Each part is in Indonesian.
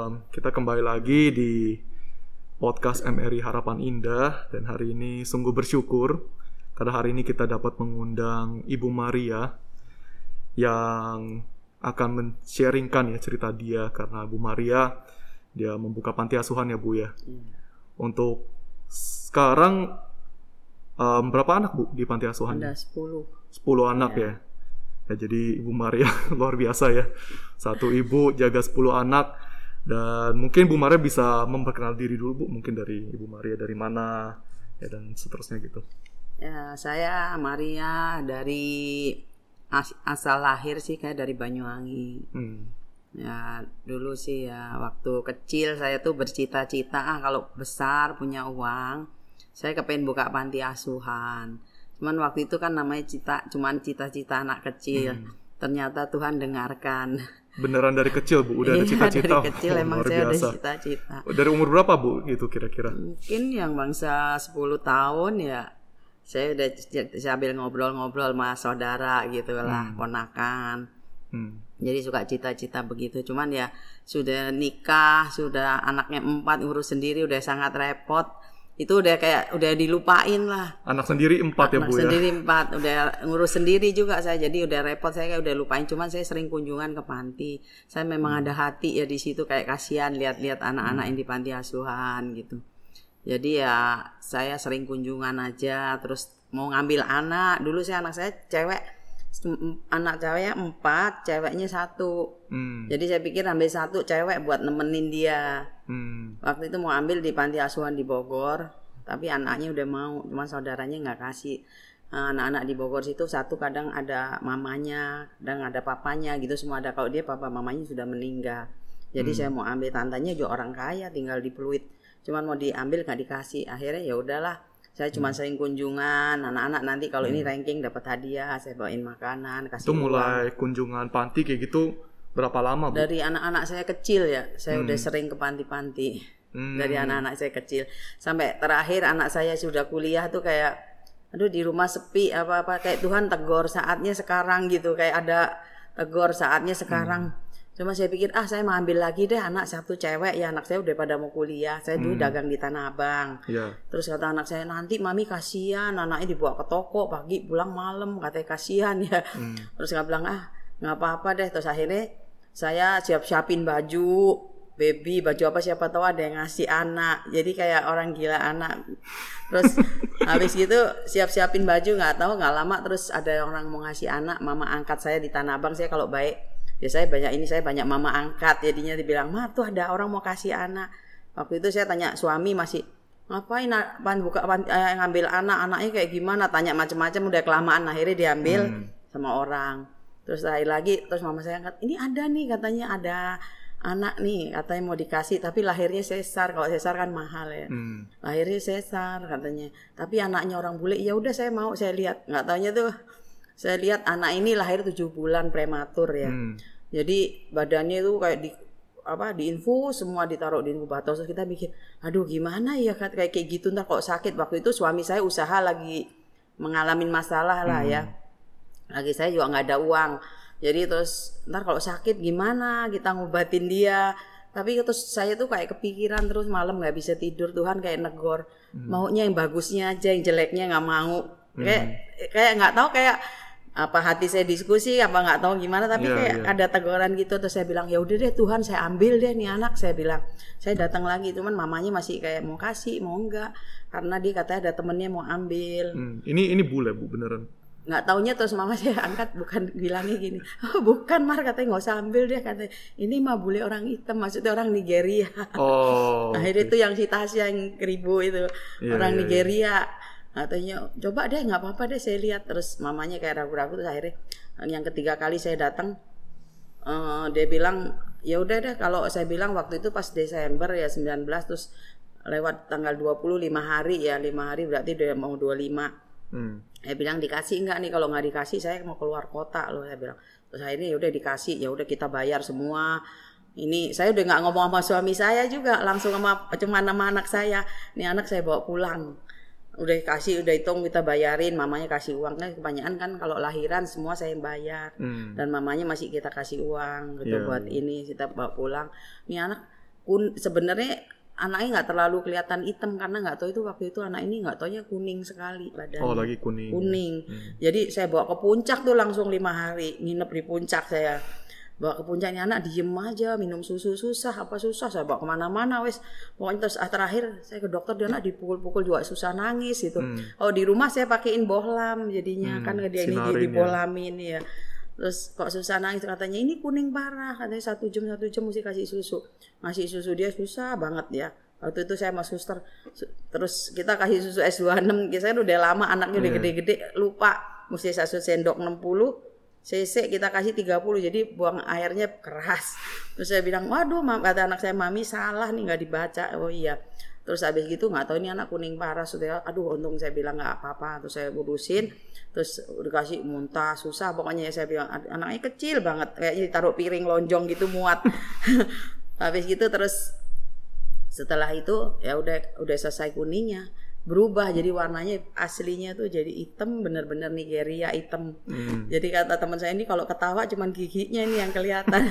um, kita kembali lagi di podcast MRI Harapan Indah dan hari ini sungguh bersyukur karena hari ini kita dapat mengundang Ibu Maria yang akan men-sharingkan ya cerita dia karena Bu Maria dia membuka panti asuhan ya Bu ya. Untuk sekarang um, berapa anak Bu di panti asuhan? Ada 10. 10 anak ya. Ya jadi Ibu Maria luar biasa ya. Satu ibu jaga 10 anak dan mungkin Bu Maria bisa memperkenal diri dulu Bu, mungkin dari Ibu Maria dari mana ya dan seterusnya gitu. Ya, saya Maria dari as- asal lahir sih kayak dari Banyuwangi. Hmm. Ya, dulu sih ya waktu kecil saya tuh bercita-cita ah kalau besar punya uang, saya kepengen buka panti asuhan. Cuman waktu itu kan namanya cita cuman cita-cita anak kecil. Hmm. Ternyata Tuhan dengarkan. Beneran dari kecil Bu, udah ada Iya, cita-cita. Dari kecil Oh, emang luar saya ada biasa. cita-cita. Dari umur berapa Bu gitu kira-kira? Mungkin yang bangsa 10 tahun ya saya udah sambil ngobrol-ngobrol sama saudara gitu lah, ponakan. Hmm. Jadi suka cita-cita begitu. Cuman ya sudah nikah, sudah anaknya empat ngurus sendiri udah sangat repot. Itu udah kayak udah dilupain lah. Anak sendiri empat ya Anak Bu ya. sendiri empat, udah ngurus sendiri juga saya. Jadi udah repot saya kayak udah lupain. Cuman saya sering kunjungan ke panti. Saya memang Hmm. ada hati ya di situ kayak kasihan lihat-lihat anak-anak yang di panti asuhan gitu. Jadi ya saya sering kunjungan aja. Terus mau ngambil anak. Dulu saya anak saya cewek, anak ceweknya empat, ceweknya satu. Hmm. Jadi saya pikir ambil satu cewek buat nemenin dia. Hmm. Waktu itu mau ambil di panti asuhan di Bogor, tapi anaknya udah mau, cuma saudaranya nggak kasih. Eh, Anak-anak di Bogor situ satu kadang ada mamanya, kadang ada papanya gitu semua ada. Kalau dia papa mamanya sudah meninggal. Jadi saya mau ambil tantanya juga orang kaya tinggal di Pluit. Cuman mau diambil nggak dikasih. Akhirnya ya udahlah. Saya cuma sering kunjungan anak-anak nanti kalau ini ranking dapat hadiah, saya bawain makanan, kasih Itu uang. mulai kunjungan panti kayak gitu berapa lama Bu? Dari anak-anak saya kecil ya, saya udah sering ke panti-panti. Hmm. Dari anak-anak saya kecil sampai terakhir anak saya sudah kuliah tuh kayak aduh di rumah sepi apa-apa kayak Tuhan tegur saatnya sekarang gitu kayak ada tegur saatnya sekarang. Cuma saya pikir ah saya mau ambil lagi deh anak satu cewek ya anak saya udah pada mau kuliah. Saya dulu dagang di Tanah Abang. Ya. Terus kata anak saya nanti mami kasihan anaknya dibawa ke toko pagi pulang malam katanya kasihan ya. Terus nggak bilang ah nggak apa-apa deh. Terus akhirnya saya siap-siapin baju baby baju apa siapa tahu ada yang ngasih anak. Jadi kayak orang gila anak. Terus habis gitu siap-siapin baju nggak tahu nggak lama terus ada orang mau ngasih anak mama angkat saya di tanah abang. Saya kalau baik ya saya banyak ini saya banyak mama angkat. Jadinya dibilang mah tuh ada orang mau kasih anak. Waktu itu saya tanya suami masih ngapain pan buka pan, eh, ngambil anak? Anaknya kayak gimana? Tanya macam-macam udah kelamaan. Akhirnya diambil sama orang terus lahir lagi terus mama saya angkat ini ada nih katanya ada anak nih katanya mau dikasih. Tapi lahirnya sesar kalau sesar kan mahal ya. Hmm. lahirnya sesar katanya. Tapi anaknya orang bule ya udah saya mau saya lihat. Nggak taunya tuh saya lihat anak ini lahir tujuh bulan prematur ya. Hmm. jadi badannya tuh kayak di apa di infus semua ditaruh di inkubator. Terus kita mikir aduh gimana ya kayak kayak gitu ntar kok sakit. Waktu itu suami saya usaha lagi mengalami masalah lah ya lagi saya juga nggak ada uang. Jadi terus ntar kalau sakit gimana kita ngobatin dia? Tapi terus saya tuh kayak kepikiran terus malam nggak bisa tidur Tuhan kayak negor. Maunya yang bagusnya aja yang jeleknya nggak mau. Kayak kayak nggak tahu kayak apa hati saya diskusi apa nggak tahu gimana tapi Iya, kayak iya. ada teguran gitu. Terus saya bilang ya udah deh Tuhan saya ambil deh nih anak saya bilang. Saya datang lagi cuman mamanya masih kayak mau kasih mau enggak karena dia katanya ada temennya mau ambil. Hmm. Ini ini bule Bu beneran. Nggak taunya terus mama saya angkat bukan bilangnya gini. Oh, bukan mar katanya. Nggak usah ambil deh katanya. Ini mah bule orang hitam maksudnya orang Nigeria. Oh. akhirnya itu yang si Tasya yang keribu itu Iya, orang iya, Nigeria. Katanya coba deh nggak apa-apa deh saya lihat. Terus mamanya kayak ragu-ragu terus akhirnya yang ketiga kali saya datang eh, dia bilang ya udah deh kalau saya bilang waktu itu pas Desember ya 19 terus lewat tanggal 20 lima hari ya lima hari berarti udah mau 25 Hmm. saya bilang dikasih enggak nih? Kalau nggak dikasih saya mau keluar kota loh saya bilang. Terus akhirnya ya udah dikasih ya udah kita bayar semua. Ini saya udah nggak ngomong sama suami saya juga langsung sama cuma nama anak saya. Ini anak saya bawa pulang. Udah kasih udah hitung kita bayarin mamanya kasih uang. Kan kebanyakan kan kalau lahiran semua saya yang bayar. Hmm. dan mamanya masih kita kasih uang gitu Iya, buat ini kita bawa pulang. Ini anak kun sebenarnya anaknya nggak terlalu kelihatan hitam karena nggak tahu itu waktu itu anak ini nggak taunya kuning sekali badannya. Oh lagi kuning. Kuning. Hmm. Jadi saya bawa ke puncak tuh langsung lima hari nginep di puncak saya. Bawa ke puncaknya anak diem aja minum susu susah apa susah saya bawa ke mana-mana wes pokoknya terus ah, terakhir saya ke dokter dia anak dipukul-pukul juga susah nangis gitu. Hmm. Oh di rumah saya pakein bohlam jadinya Hmm, kan dia ini sinarin di ya. ya. Terus kok susah nangis? Katanya ini kuning parah. Katanya satu jam satu jam mesti kasih susu. Ngasih susu dia susah banget ya. Waktu itu saya sama suster su- terus kita kasih susu S26 saya udah lama anaknya udah Iya. gede-gede lupa mesti satu sendok 60 cc kita kasih 30 jadi buang airnya keras. Terus saya bilang waduh mam, kata anak saya mami salah nih nggak dibaca. Oh iya. Terus habis gitu nggak tahu ini anak kuning parah sudah aduh untung saya bilang nggak apa-apa. Terus saya urusin terus dikasih muntah susah. Pokoknya saya bilang "Ad- anaknya kecil banget. Kayaknya ditaruh piring lonjong gitu muat. Habis gitu terus setelah itu ya udah udah selesai kuningnya berubah jadi warnanya aslinya tuh jadi hitam bener-bener Nigeria hitam. Hmm. jadi kata teman saya ini kalau ketawa cuman giginya ini yang kelihatan.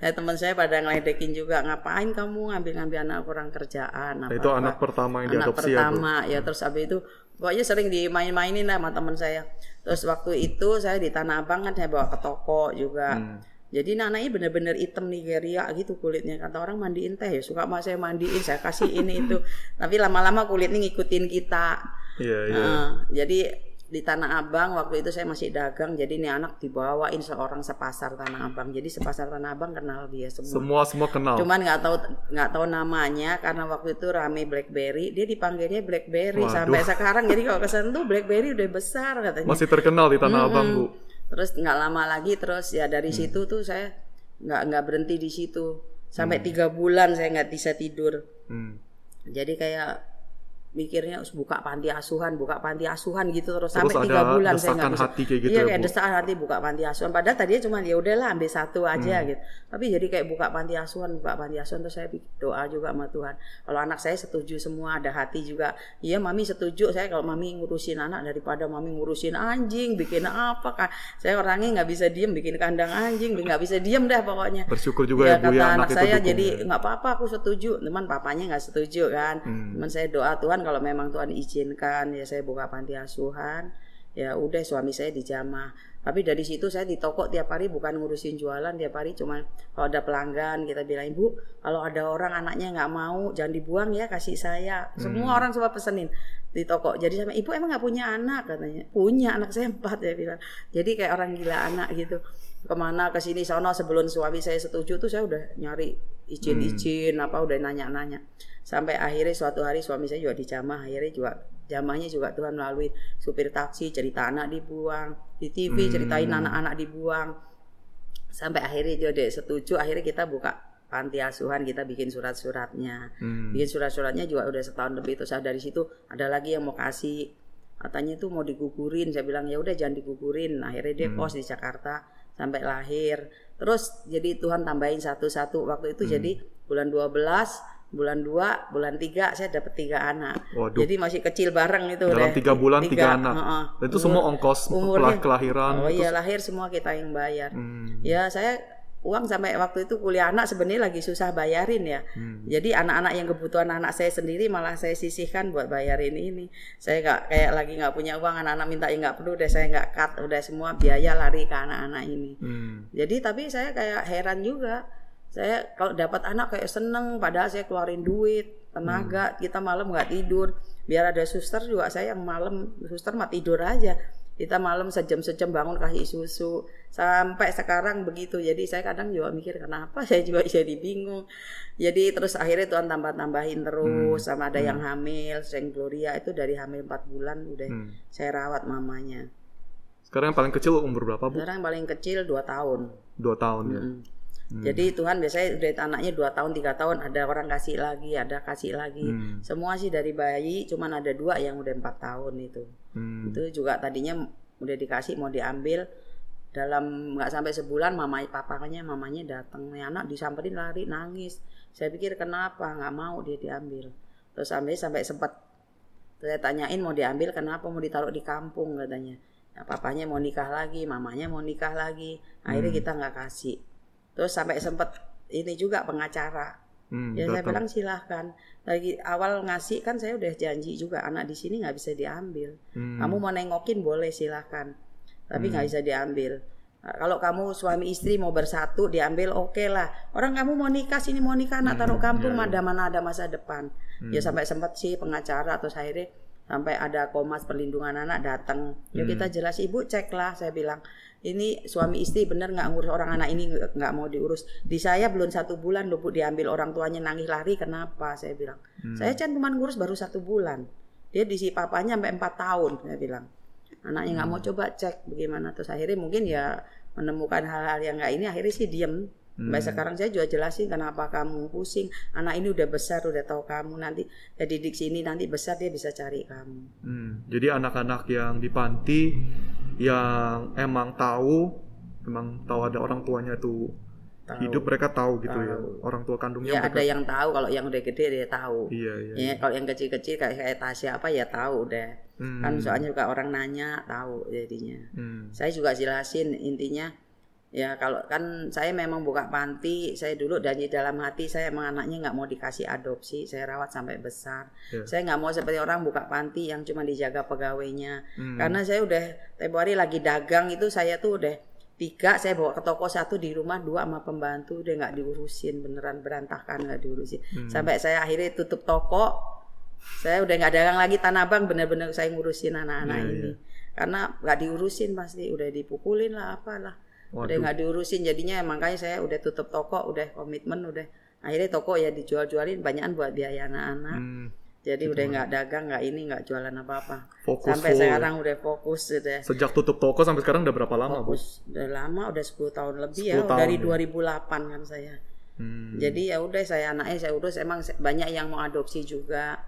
Ya, teman saya pada ngeledekin juga ngapain kamu ngambil-ngambil anak kurang kerjaan? Nah, itu apa-apa." anak pertama yang anak diadopsi ya, Bu? pertama. Ya, terus habis itu pokoknya sering dimain-mainin lah sama teman saya. Terus waktu itu saya di Tanah Abang kan saya bawa ke toko juga. Hmm. jadi nananya bener-bener hitam Nigeria gitu kulitnya. Kata orang mandiin teh ya suka mas saya mandiin saya kasih ini itu. Tapi lama-lama kulitnya ngikutin kita. Iya, iya. Nah, jadi di Tanah Abang waktu itu saya masih dagang jadi ini anak dibawain seorang sepasar Tanah Abang jadi sepasar Tanah Abang kenal dia semua Semua semua kenal. Cuman nggak tahu nggak tahu namanya karena waktu itu rame BlackBerry, dia dipanggilnya BlackBerry Waduh. sampai sekarang. Jadi kalau kesan tuh BlackBerry udah besar katanya. Masih terkenal di Tanah Mm-mm. Abang, Bu. Terus nggak lama lagi terus ya dari Hmm. situ tuh saya nggak nggak berhenti di situ sampai Hmm. tiga bulan saya nggak bisa tidur. Hmm. Jadi kayak mikirnya "Us, buka panti asuhan, buka panti asuhan gitu terus, Terus sampai tiga bulan saya nggak bisa. hati kayak gitu iya ya, kayak Bu? desakan hati buka panti asuhan. Padahal tadinya cuma ya udahlah ambil satu aja Hmm. gitu. Tapi jadi kayak buka panti asuhan, buka panti asuhan terus saya doa juga sama Tuhan. Kalau anak saya setuju semua, ada hati juga. Iya mami setuju saya kalau mami ngurusin anak daripada mami ngurusin anjing, bikin apa kan? Saya orangnya nggak bisa diem bikin kandang anjing, nggak bisa diem dah pokoknya. Bersyukur juga ya, Bu kata ya anak saya dukung jadi ya. nggak apa-apa aku setuju teman papanya nggak setuju kan Hmm. teman saya doa Tuhan kalau memang Tuhan izinkan ya saya buka panti asuhan ya udah suami saya dijamah. Tapi dari situ saya di toko tiap hari bukan ngurusin jualan tiap hari cuman kalau ada pelanggan kita bilang ibu kalau ada orang anaknya nggak mau jangan dibuang ya kasih saya. Semua Hmm. orang semua pesenin di toko jadi sama ibu emang nggak punya anak? katanya. Punya anak saya empat ya bilang. Jadi kayak orang gila anak gitu ke mana ke sini sono sebelum suami saya setuju tuh saya udah nyari izin-izin apa udah nanya-nanya. Sampai akhirnya suatu hari suami saya juga dijamah akhirnya juga jamahnya juga Tuhan melalui supir taksi cerita anak dibuang di TV Hmm. ceritain anak-anak dibuang. Sampai akhirnya dia udah setuju akhirnya kita buka panti asuhan kita bikin surat-suratnya. Hmm. bikin surat-suratnya juga udah setahun lebih terus saya dari situ ada lagi yang mau kasih? Katanya itu mau digugurin saya bilang ya udah jangan digugurin. Akhirnya dia Hmm. kos di Jakarta sampai lahir terus jadi Tuhan tambahin satu-satu waktu itu Hmm. jadi bulan 12 bulan 2 bulan 3 saya dapat tiga anak Waduh. jadi masih kecil bareng itu Dalam udah. tiga bulan tiga anak. heeh. Dan itu Umur- semua ongkos umurnya- kelah- kelahiran. oh terus- iya lahir semua kita yang bayar Hmm. ya saya uang sampai waktu itu kuliah anak sebenarnya lagi susah bayarin ya Hmm. jadi anak-anak yang kebutuhan anak saya sendiri malah saya sisihkan buat bayarin ini. Saya nggak kayak lagi nggak punya uang, anak-anak minta ya nggak perlu, udah saya nggak cut, udah semua biaya lari ke anak-anak ini. Hmm. Jadi tapi saya kayak heran juga. Saya kalau dapat anak kayak seneng, padahal saya keluarin duit, tenaga, kita malam nggak tidur. Biar ada suster juga saya yang malam, suster mah tidur aja. Kita malam sejam-sejam bangun kasih susu. Sampai sekarang begitu. Jadi saya kadang juga mikir kenapa saya juga jadi bingung. Jadi terus akhirnya Tuhan tambah-tambahin terus sama ada yang hamil, Seng Gloria itu dari hamil 4 bulan udah Hmm. saya rawat mamanya. Sekarang yang paling kecil umur berapa, Bu? Sekarang yang paling kecil 2 tahun. Dua tahun ya. Mm. Hmm. Jadi Tuhan biasanya udah anaknya 2 tahun, tiga tahun ada orang kasih lagi, ada kasih lagi. Hmm. Semua sih dari bayi, cuman ada dua yang udah empat tahun itu. Hmm. Itu juga tadinya udah dikasih mau diambil dalam nggak sampai sebulan mama papanya mamanya datang nih anak disamperin lari nangis saya pikir kenapa nggak mau dia diambil terus sampai sampai sempat saya tanyain mau diambil kenapa mau ditaruh di kampung katanya nah, papanya mau nikah lagi mamanya mau nikah lagi akhirnya Hmm. kita nggak kasih terus sampai sempat ini juga pengacara Hmm, ya saya datang. bilang silahkan. Lagi awal ngasih kan saya udah janji juga anak di sini nggak bisa diambil. Hmm. Kamu mau nengokin boleh silahkan, tapi nggak bisa diambil. Nah, kalau kamu suami istri mau bersatu diambil oke lah. Orang kamu mau nikah sini mau nikah anak taruh kampung iya, mana mana ada masa depan. Ya sampai sempat sih pengacara atau akhirnya sampai ada komas perlindungan anak datang. Yuk kita jelas ibu cek lah saya bilang ini suami istri bener nggak ngurus orang anak ini nggak mau diurus. Di saya belum satu bulan loh bu diambil orang tuanya nangis lari kenapa? Saya bilang saya kan cuma ngurus baru satu bulan. Dia di si papanya sampai empat tahun saya bilang anaknya nggak mau coba cek bagaimana. Terus akhirnya mungkin ya menemukan hal-hal yang nggak ini akhirnya sih diem. Sampai sekarang saya juga jelasin kenapa kamu pusing. Anak ini udah besar udah tahu kamu. Nanti ya didik sini nanti besar dia bisa cari kamu. Hmm, Jadi anak-anak yang di panti yang emang tahu, emang tahu ada orang tuanya tuh Tahu. hidup mereka tahu gitu ya. Orang tua kandungnya ya mereka. ada yang tahu kalau yang udah gede dia tahu. Iya iya. ya kalau yang kecil-kecil kayak kayak Tasya apa ya tahu udah Hmm. kan soalnya juga orang nanya tahu jadinya Hmm. saya juga jelasin intinya ya kalau kan saya memang buka panti saya dulu dari dalam hati saya emang anaknya nggak mau dikasih adopsi saya rawat sampai besar Ya. saya nggak mau seperti orang buka panti yang cuma dijaga pegawainya Hmm. karena saya udah hari lagi dagang itu saya tuh udah tiga saya bawa ke toko satu di rumah dua sama pembantu udah nggak diurusin beneran berantakan nggak diurusin Hmm. sampai saya akhirnya tutup toko saya udah nggak dagang lagi tanah abang bener-bener saya ngurusin anak-anak Iya, ini karena nggak diurusin pasti udah dipukulin lah apalah udah Waduh. nggak diurusin jadinya makanya saya udah tutup toko udah komitmen udah akhirnya toko ya dijual-jualin banyakan buat biaya anak-anak Hmm. jadi udah nggak dagang nggak ini nggak jualan apa-apa Fokus sampai full. sekarang udah fokus udah Sejak tutup toko sampai sekarang udah berapa lama, Bu? fokus udah lama udah 10 tahun lebih 10 ya tahun dari ya. 2008 kan saya Hmm. jadi ya udah saya anaknya saya urus emang banyak yang mau adopsi juga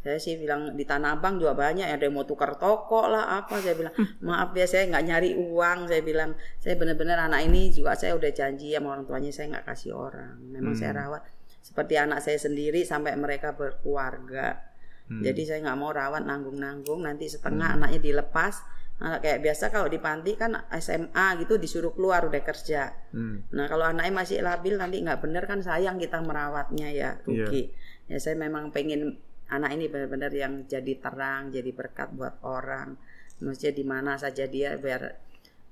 saya sih bilang di Tanah Abang juga banyak ada yang mau tukar toko lah apa saya bilang. Maaf ya saya nggak nyari uang saya bilang. Saya benar-benar anak ini juga saya udah janji sama orang tuanya saya nggak kasih orang. Memang saya rawat. Seperti anak saya sendiri sampai mereka berkeluarga. Hmm. jadi saya nggak mau rawat nanggung-nanggung. Nanti setengah anaknya dilepas. Anak kayak biasa kalau di panti kan SMA gitu disuruh keluar udah kerja. Hmm. Nah kalau anaknya masih labil nanti nggak bener kan sayang kita merawatnya ya rugi. Ya saya memang pengen anak ini benar-benar yang jadi terang, jadi berkat buat orang. Maksudnya di mana saja dia biar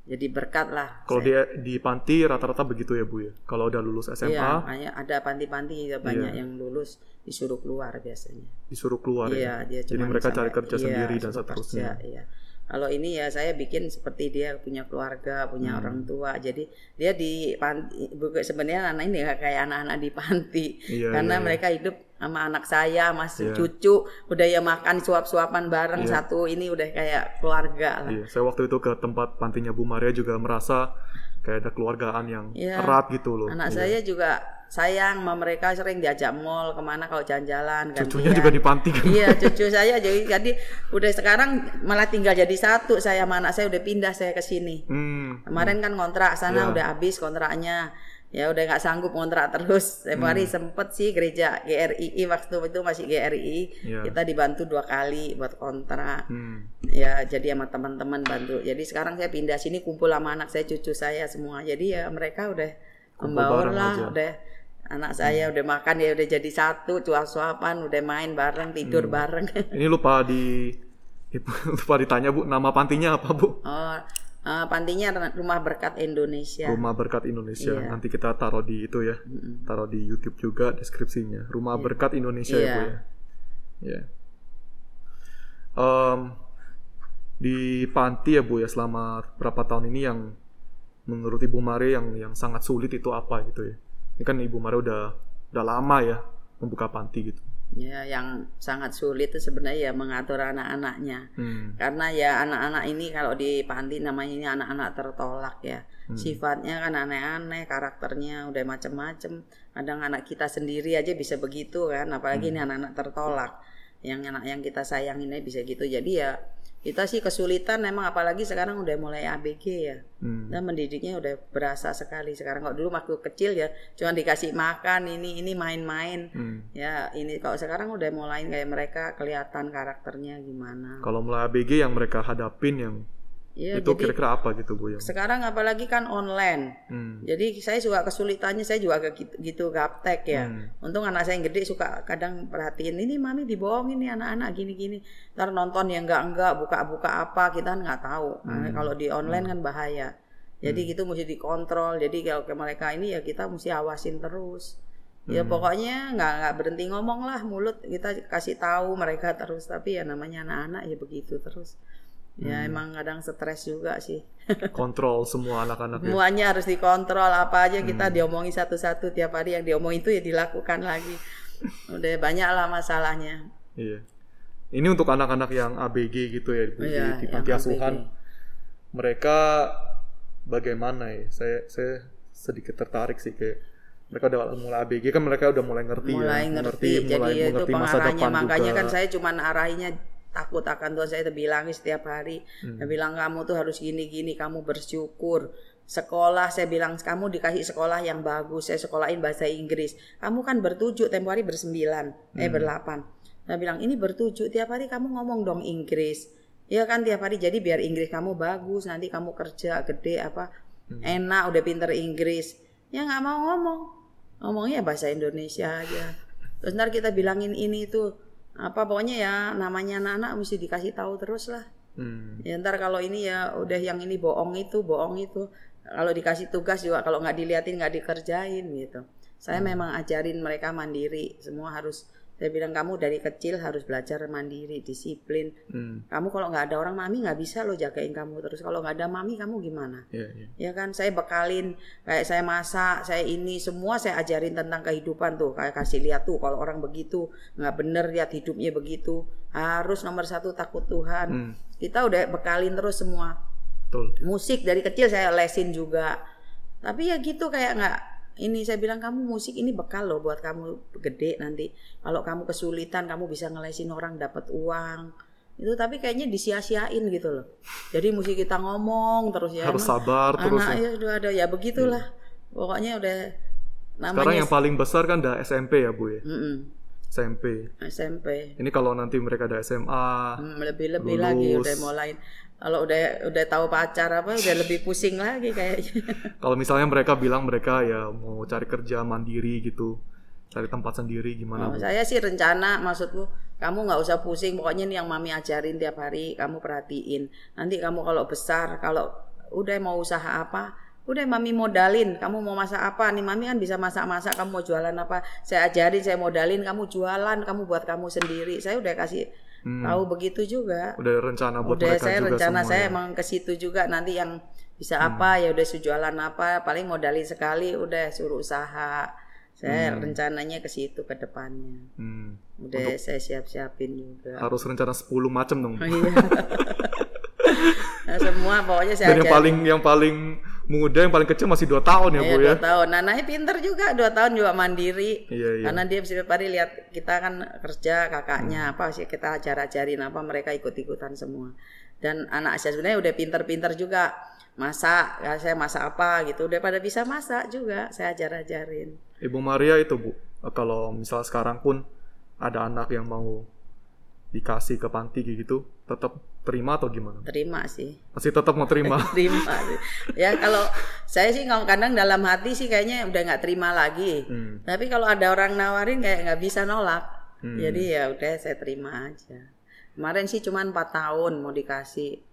jadi berkat lah. Kalau dia di panti rata-rata begitu ya, Bu ya. Kalau udah lulus SMA, Iya, ada panti-panti ya banyak Iya. yang lulus disuruh keluar biasanya. disuruh keluar Iya, ya. dia Jadi mereka cari kerja iya, sendiri dan seterusnya. kerja, iya. Kalau ini ya saya bikin seperti dia punya keluarga, punya Hmm. orang tua. Jadi dia di panti sebenarnya anak ini nggak kayak anak-anak di panti. Iya, Karena iya, iya. mereka hidup sama anak saya, masih Iya. cucu, udah ya makan suap-suapan bareng Iya. satu ini udah kayak keluarga lah. Iya, saya waktu itu ke tempat pantinya Bu Maria juga merasa kayak ada keluargaan yang Iya. erat gitu loh. Anak Iya. saya juga sayang sama mereka sering diajak mall ke mana kalau jalan-jalan Cucunya gantian. juga di panti kan. Iya cucu saya jadi jadi udah sekarang malah tinggal jadi satu saya sama anak saya udah pindah saya ke sini. Hmm. Kemarin kan kontrak sana Iya. udah habis kontraknya. Ya udah nggak sanggup kontrak terus. Setiap hari sempet sih gereja GRII waktu itu masih GRII. Iya. Kita dibantu dua kali buat kontrak. Hmm. Ya jadi sama teman-teman bantu. Jadi sekarang saya pindah sini kumpul sama anak saya cucu saya semua. Jadi ya mereka udah membaur lah aja. Hmm. udah anak saya udah makan ya udah jadi satu suap-suapan udah main bareng tidur Hmm. bareng Ini lupa di lupa ditanya Bu, nama pantinya apa Bu? oh eh, pantinya rumah berkat Indonesia Rumah Berkat Indonesia. Iya. Nanti kita taruh di itu ya. Taruh di YouTube juga deskripsinya. Rumah Berkat Indonesia ya, Bu Iya. ya. Iya. Em, di panti ya Bu ya selama berapa tahun ini yang menurut Ibu Mare yang yang sangat sulit itu apa gitu ya. Ini kan Ibu Mare udah udah lama ya membuka panti gitu. Ya yang sangat sulit itu sebenarnya ya mengatur anak-anaknya Hmm. karena ya anak-anak ini kalau di panti namanya ini anak-anak tertolak ya Hmm. sifatnya kan aneh-aneh karakternya udah macem-macem kadang anak kita sendiri aja bisa begitu kan apalagi Hmm. ini anak-anak tertolak yang anak yang kita sayanginnya bisa gitu. Jadi ya kita sih kesulitan memang apalagi sekarang udah mulai ABG ya. Hmm. dan mendidiknya udah berasa sekali sekarang. Kalau dulu waktu kecil ya cuma dikasih makan ini ini main-main. Hmm. ya ini kalau sekarang udah mulai kayak mereka kelihatan karakternya gimana. Kalau mulai ABG yang mereka hadapin yang Iya, itu kira-kira apa gitu Bu ya? sekarang apalagi kan online. Hmm. Jadi saya juga kesulitannya saya juga agak gitu, gitu gaptek ya. Hmm. Untung anak saya yang gede suka kadang perhatiin ini mami dibohongin nih anak-anak gini-gini. Ntar nonton yang enggak-enggak buka-buka apa kita kan nggak tahu. Nah, kalau di online kan bahaya. Jadi gitu mesti dikontrol. Jadi kalau ke mereka ini ya kita mesti awasin terus. Ya pokoknya nggak nggak berhenti ngomong lah mulut kita kasih tahu mereka terus. Tapi ya namanya anak-anak ya begitu terus. Ya emang kadang stres juga sih. Kontrol semua anak-anak ya. Semuanya harus dikontrol apa aja kita diomongin satu-satu tiap hari yang diomongin itu ya dilakukan lagi. Udah banyak lah masalahnya. Iya. Ini untuk anak-anak yang ABG gitu ya Iya, di, panti asuhan. Mereka bagaimana ya? Saya saya sedikit tertarik sih kayak mereka udah mulai ABG kan mereka udah mulai ngerti mulai ya, ngerti, jadi mulai itu mengerti masa pengarahnya depan makanya juga. kan saya cuman arahinya takut akan Tuhan saya bilangin setiap hari. Hmm. saya bilang kamu tuh harus gini-gini kamu bersyukur. Sekolah saya bilang kamu dikasih sekolah yang bagus saya sekolahin bahasa Inggris. Kamu kan bertujuh tempo hari bersembilan Hmm. eh berlapan. Saya bilang ini bertujuh tiap hari kamu ngomong dong Inggris. Ya kan tiap hari jadi biar Inggris kamu bagus nanti kamu kerja gede apa Hmm. enak udah pinter Inggris. Ya nggak mau ngomong. Ngomongnya bahasa Indonesia aja. Terus ntar kita bilangin ini itu apa pokoknya ya namanya anak-anak mesti dikasih tahu terus lah. Hmm. ya ntar kalau ini ya udah yang ini bohong itu bohong itu. Kalau dikasih tugas juga kalau nggak diliatin nggak dikerjain gitu. Saya memang ajarin mereka mandiri semua harus saya bilang kamu dari kecil harus belajar mandiri disiplin. Hmm. kamu kalau nggak ada orang mami nggak bisa lo jagain kamu. Terus kalau nggak ada mami kamu gimana? Iya, iya. ya kan? Saya bekalin kayak saya masak saya ini semua saya ajarin tentang kehidupan tuh. Kayak kasih lihat tuh kalau orang begitu nggak bener lihat hidupnya begitu. Harus nomor satu takut Tuhan. Hmm. kita udah bekalin terus semua. Betul. musik dari kecil saya lesin juga. Tapi ya gitu kayak nggak ini saya bilang kamu musik ini bekal loh buat kamu gede nanti kalau kamu kesulitan kamu bisa ngelesin orang dapat uang itu tapi kayaknya disia-siain gitu loh jadi mesti kita ngomong terus ya Harus emang sabar terus. anak ya. ya udah ada ya begitulah pokoknya udah Sekarang namanya yang paling besar kan udah SMP ya Bu ya. Mm-mm, SMP. SMP Ini kalau nanti mereka ada SMA, Hmm, lebih-lebih Lulus. lagi udah mulai kalau udah udah tahu pacar apa udah lebih pusing lagi kayaknya. Kalau misalnya mereka bilang mereka ya mau cari kerja mandiri gitu, cari tempat sendiri gimana Oh, Bu? saya sih rencana maksudku kamu nggak usah pusing pokoknya nih yang mami ajarin tiap hari kamu perhatiin. Nanti kamu kalau besar kalau udah mau usaha apa udah mami modalin kamu mau masak apa. Nih mami kan bisa masak-masak kamu mau jualan apa. Saya ajarin saya modalin kamu jualan kamu buat kamu sendiri. Saya udah kasih Hmm. tahu begitu juga Udah rencana buat udah mereka saya juga rencana semua saya ya. Hmm. emang ke situ juga nanti yang bisa apa ya udah jualan apa paling modalin sekali udah suruh usaha saya rencananya ke situ ke depannya Hmm. udah saya siap-siapin juga Harus rencana 10 macam dong. Oh, iya. Nah, semua pokoknya saya Dan yang paling yang paling muda, yang paling kecil masih 2 tahun ya Iya, Bu ya. dua tahun. Nananya pinter juga, dua tahun juga mandiri. Iya, iya. Karena dia setiap hari lihat kita kan kerja Hmm. kakaknya apa sih kita ajar-ajarin apa mereka ikut-ikutan semua. Dan anak saya sebenarnya udah pinter-pinter juga masak. Ya, saya masak apa gitu. Udah pada bisa masak juga. Saya ajar-ajarin. Ibu Maria itu Bu, kalau misal sekarang pun ada anak yang mau dikasih ke panti gitu, tetap terima atau gimana? Terima sih. Masih tetap mau terima. terima sih. Ya kalau saya sih kadang dalam hati sih kayaknya udah nggak terima lagi. Hmm. Tapi kalau ada orang nawarin kayak nggak bisa nolak. Hmm. Jadi ya udah saya terima aja. Kemarin sih cuma empat tahun mau dikasih.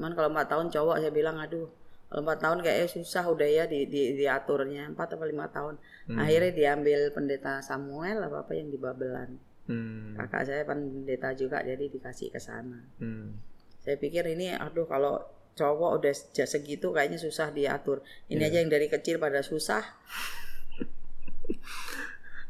Cuman kalau empat tahun cowok saya bilang aduh kalau empat tahun kayaknya susah udah ya di, di diaturnya empat atau lima tahun. Hmm. Akhirnya diambil pendeta Samuel apa apa yang di Babelan. Hmm. Kakak saya pendeta juga jadi dikasih ke sana. Hmm. Saya pikir ini aduh kalau cowok udah se- segitu kayaknya susah diatur. Ini Iya. aja yang dari kecil pada susah.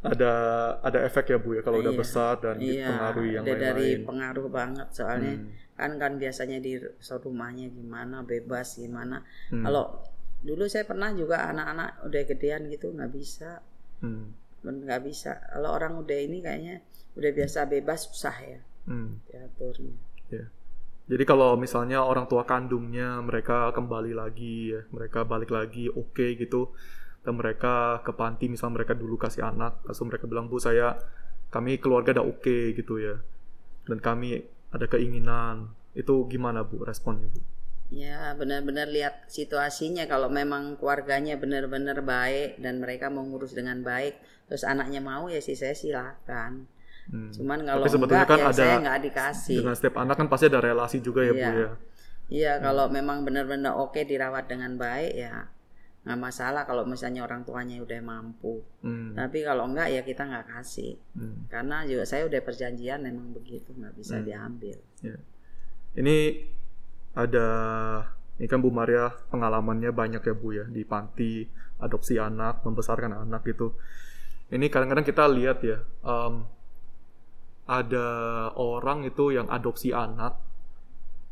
Ada ada efek ya Bu ya kalau udah Iya. besar dan Iya, dipengaruhi yang udah dari lain-lain. pengaruh banget soalnya Hmm. kan kan biasanya di rumahnya gimana bebas gimana. Hmm. Kalau dulu saya pernah juga anak-anak udah gedean gitu nggak bisa Hmm. nggak bisa. Kalau orang udah ini kayaknya udah biasa bebas susah ya Hmm. diaturnya. Ya. Jadi kalau misalnya orang tua kandungnya mereka kembali lagi ya, mereka balik lagi oke gitu dan mereka ke panti misal mereka dulu kasih anak, langsung mereka bilang Bu saya kami keluarga udah oke gitu ya. Dan kami ada keinginan. Itu gimana Bu responnya Bu? Ya benar-benar lihat situasinya kalau memang keluarganya benar-benar baik dan mereka mau ngurus dengan baik terus anaknya mau ya sih saya silakan. Hmm. Cuman kalau Tapi sebetulnya enggak kan ya ada saya nggak dikasih. dengan setiap anak kan pasti ada relasi juga ya bu Iya. ya. Iya kalau memang benar-benar oke dirawat dengan baik ya nggak masalah kalau misalnya orang tuanya udah mampu. Hmm. Tapi kalau enggak ya kita nggak kasih Hmm. karena juga saya udah perjanjian memang begitu nggak bisa diambil. Ya. Ini ada ini kan Bu Maria pengalamannya banyak ya Bu ya di panti adopsi anak membesarkan anak gitu. Ini kadang-kadang kita lihat ya em, ada orang itu yang adopsi anak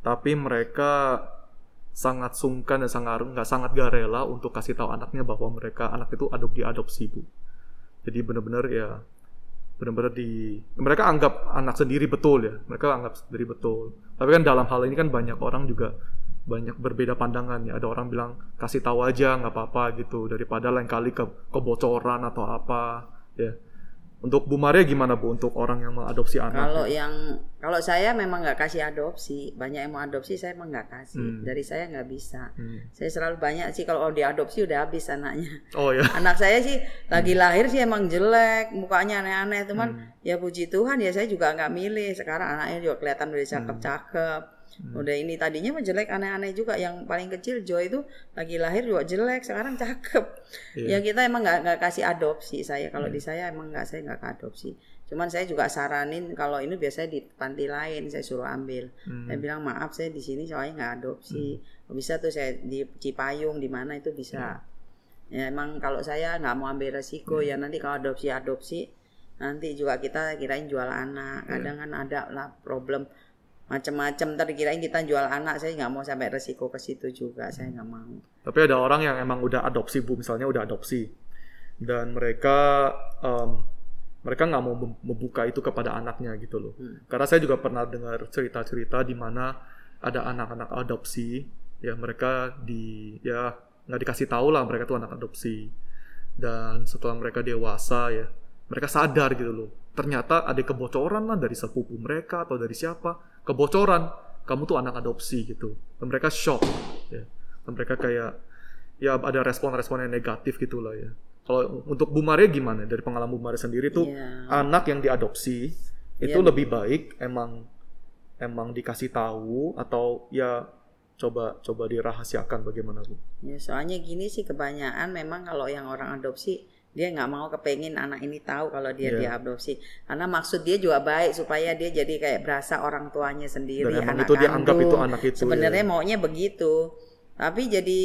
tapi mereka sangat sungkan dan sangat nggak sangat gak rela untuk kasih tahu anaknya bahwa mereka anak itu adop diadopsi Bu. Jadi benar-benar ya benar-benar di mereka anggap anak sendiri betul ya mereka anggap sendiri betul. Tapi kan dalam hal ini kan banyak orang juga banyak berbeda pandangan ya. Ada orang bilang kasih tahu aja nggak apa-apa gitu daripada lain kali ke kebocoran atau apa ya untuk Bu Maria gimana Bu untuk orang yang mengadopsi anak Kalau yang kalau saya memang nggak kasih adopsi, banyak yang mau adopsi saya emang nggak kasih. Hmm. Dari saya nggak bisa. Hmm. Saya selalu banyak sih kalau diadopsi udah habis anaknya. oh ya Anak saya sih lagi lahir sih emang jelek, mukanya aneh-aneh, cuman Hmm. ya puji Tuhan ya saya juga nggak milih. Sekarang anaknya juga kelihatan udah cakep-cakep. Hmm. Udah ini tadinya mah jelek aneh-aneh juga. Yang paling kecil Joy itu lagi lahir juga jelek, sekarang cakep. Iya. Ya kita emang nggak nggak kasih adopsi saya. Kalau di saya emang nggak saya nggak adopsi. Cuman saya juga saranin kalau ini biasanya di panti lain saya suruh ambil. Hmm. Saya bilang maaf saya di sini soalnya nggak adopsi. Bisa tuh saya di Cipayung di mana itu bisa. Ya emang kalau saya nggak mau ambil resiko ya nanti kalau adopsi adopsi nanti juga kita kirain jual anak. Kadang kan ada lah problem macam-macam tadi kirain kita jual anak saya nggak mau sampai resiko ke situ juga saya nggak mau. Tapi ada orang yang emang udah adopsi bu, misalnya udah adopsi, dan mereka em, mereka nggak mau mem- membuka itu kepada anaknya gitu loh. Hmm. Karena saya juga pernah dengar cerita-cerita di mana ada anak-anak adopsi, ya mereka di ya nggak dikasih tahu lah mereka tuh anak adopsi, dan setelah mereka dewasa ya mereka sadar gitu loh. Ternyata ada kebocoran lah dari sepupu mereka atau dari siapa kebocoran kamu tuh anak adopsi gitu dan mereka shock ya dan mereka kayak ya ada respon-respon yang negatif gitulah ya kalau untuk Bu Maria gimana dari pengalaman Bu Maria sendiri tuh Iya. anak yang diadopsi itu Iya. lebih baik emang emang dikasih tahu atau ya coba coba dirahasiakan bagaimana Bu? Ya soalnya gini sih kebanyakan memang kalau yang orang adopsi dia nggak mau kepengin anak ini tahu kalau dia Iya. diadopsi. Karena maksud dia juga baik supaya dia jadi kayak berasa orang tuanya sendiri Dan anak itu dia anggap itu anak itu, sebenarnya ya. maunya begitu. Tapi jadi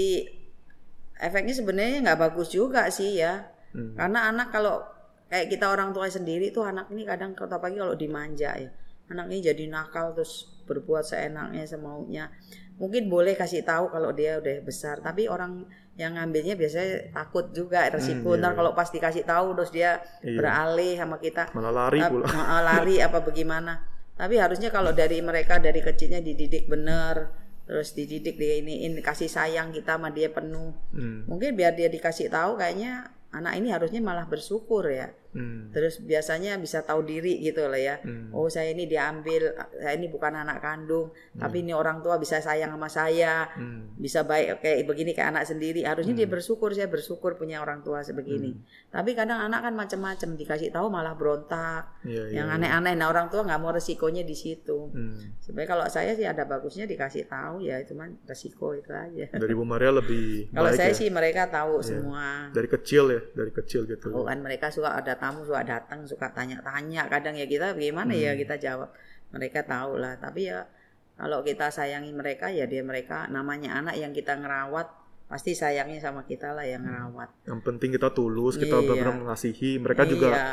efeknya sebenarnya nggak bagus juga sih ya. Hmm. karena anak kalau kayak kita orang tua sendiri tuh anak ini kadang kata pagi kalau dimanja ya. Anak ini jadi nakal terus berbuat seenaknya semaunya. Mungkin boleh kasih tahu kalau dia udah besar. Tapi orang yang ngambilnya biasanya takut juga resiko. Hmm, iya, ntar kalau pas dikasih tahu terus dia Iya. beralih sama kita malah lari pula. Heeh, lari apa bagaimana. Tapi harusnya kalau dari mereka dari kecilnya dididik bener terus dididik di iniin kasih sayang kita sama dia penuh. Hmm. mungkin biar dia dikasih tahu kayaknya anak ini harusnya malah bersyukur ya Hmm. terus biasanya bisa tahu diri gitu lah ya. Hmm. oh saya ini diambil saya ini bukan anak kandung tapi ini orang tua bisa sayang sama saya. Hmm. bisa baik kayak begini kayak anak sendiri. Harusnya dia bersyukur saya bersyukur punya orang tua sebegini tapi kadang anak kan macam-macam dikasih tahu malah berontak. Iya, iya, yang iya. aneh-aneh nah orang tua nggak mau resikonya di situ. Hmm. sebenarnya kalau saya sih ada bagusnya dikasih tahu ya cuman resiko itu aja. Dari Bu Maria lebih kalau saya ya. sih mereka tahu semua. Dari kecil ya dari kecil gitu. Oh kan mereka suka ada tamu suka datang suka tanya-tanya. Kadang ya kita bagaimana Hmm. ya kita jawab. Mereka tahu lah. Tapi ya kalau kita sayangi mereka ya dia mereka namanya anak yang kita ngerawat pasti sayangnya sama kita lah yang ngerawat yang penting kita tulus kita Iya. benar-benar mengasihi mereka juga iya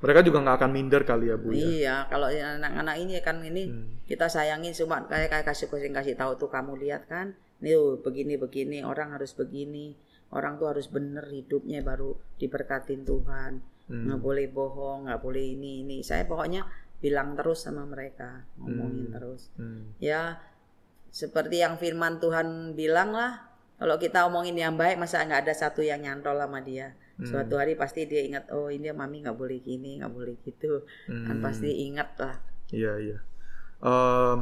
mereka juga nggak akan minder kali ya Bu ya iya kalau anak-anak ini kan ini Hmm. kita sayangin cuma kayak kayak kasih kasih kasih tahu tuh kamu lihat kan nih oh, begini begini orang harus begini orang tuh harus bener hidupnya baru diberkatin Tuhan Hmm. nggak boleh bohong nggak boleh ini ini saya pokoknya bilang terus sama mereka ngomongin Hmm. terus Hmm. ya seperti yang firman Tuhan bilang lah kalau kita omongin yang baik masa nggak ada satu yang nyantol sama dia Hmm. suatu hari pasti dia ingat oh ini mami nggak boleh gini nggak boleh gitu kan Hmm. pasti ingat lah Iya iya. Em,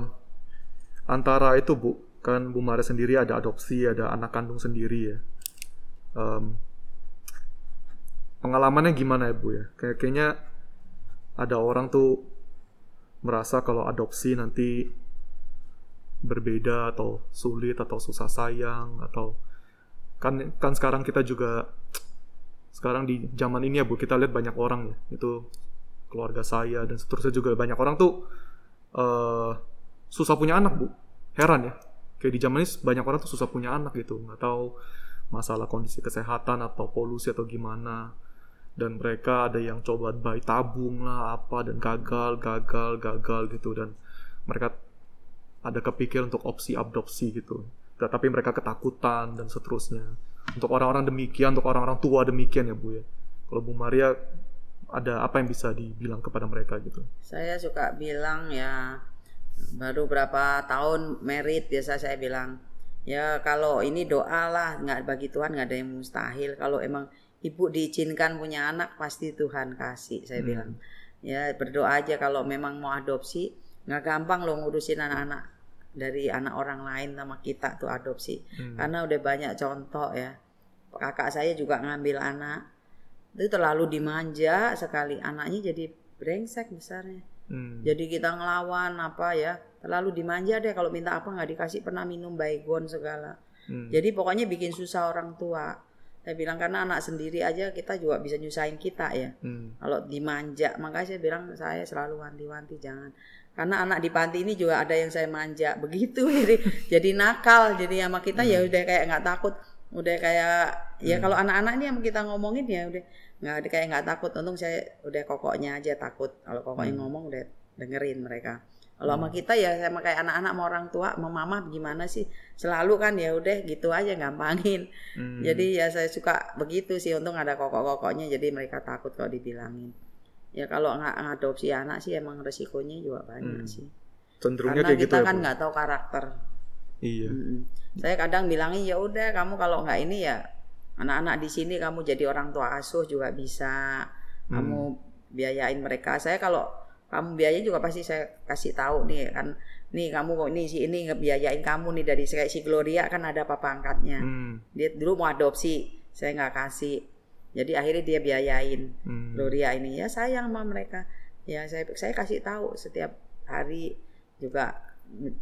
antara itu bu, kan Bu Maria sendiri ada adopsi, ada anak kandung sendiri ya. Em, pengalamannya gimana ya Bu ya? Kayak kayaknya ada orang tuh merasa kalau adopsi nanti berbeda atau sulit atau susah sayang atau kan kan sekarang kita juga sekarang di zaman ini ya Bu kita lihat banyak orang ya itu keluarga saya dan seterusnya juga banyak orang tuh eh susah punya anak Bu. Heran ya kayak di zaman ini banyak orang tuh susah punya anak gitu nggak tahu masalah kondisi kesehatan atau polusi atau gimana. Dan mereka ada yang coba bayi tabung lah apa dan gagal gagal gagal gitu dan mereka ada kepikir untuk opsi adopsi gitu. Tetapi mereka ketakutan dan seterusnya. Untuk orang-orang demikian untuk orang-orang tua demikian ya bu ya. Kalau bu Maria ada apa yang bisa dibilang kepada mereka gitu? Saya suka bilang ya baru berapa tahun merit biasa saya bilang ya kalau ini doa lah nggak bagi Tuhan nggak ada yang mustahil. Kalau emang ibu diizinkan punya anak pasti Tuhan kasih saya Hmm. bilang. Ya berdoa aja kalau memang mau adopsi nggak gampang loh ngurusin anak-anak dari anak orang lain sama kita tuh adopsi. Hmm. karena udah banyak contoh ya. Kakak saya juga ngambil anak. Itu terlalu dimanja sekali. Anaknya jadi brengsek besarnya. Hmm. jadi kita ngelawan apa ya terlalu dimanja deh kalau minta apa nggak dikasih pernah minum baygon segala. Hmm. jadi pokoknya bikin susah orang tua. Saya bilang karena anak sendiri aja kita juga bisa nyusahin kita ya. Hmm. kalau dimanja makanya saya bilang saya selalu wanti-wanti jangan karena anak di panti ini juga ada yang saya manja. Begitu jadi jadi nakal jadi sama kita ya udah kayak nggak takut. Udah kayak ya kalau anak-anak ini yang kita ngomongin ya udah nggak ada kayak nggak takut. Untung saya udah kokoknya aja takut. Kalau kokoknya ngomong udah dengerin mereka. Kalau sama kita ya sama kayak anak-anak sama orang tua sama mama gimana sih? Selalu kan ya udah gitu aja gampangin. Hmm. jadi ya saya suka begitu sih. Untung ada kokok-kokoknya jadi mereka takut kalau dibilangin. Ya kalau nggak ngadopsi anak sih emang resikonya juga banyak Hmm. sih. cenderungnya Karena kayak gitu kita ya kan nggak tahu karakter. iya Mm-mm. Saya kadang bilangin ya udah kamu kalau nggak ini ya anak-anak di sini kamu jadi orang tua asuh juga bisa. Kamu biayain mereka. Saya kalau kamu biayain juga pasti saya kasih tahu nih kan nih kamu kok ini si ini ngebiayain kamu nih dari kayak si Gloria kan ada papa angkatnya Hmm. dia dulu mau adopsi saya nggak kasih jadi akhirnya dia biayain Hmm. Gloria ini ya sayang sama mereka ya saya saya kasih tahu setiap hari juga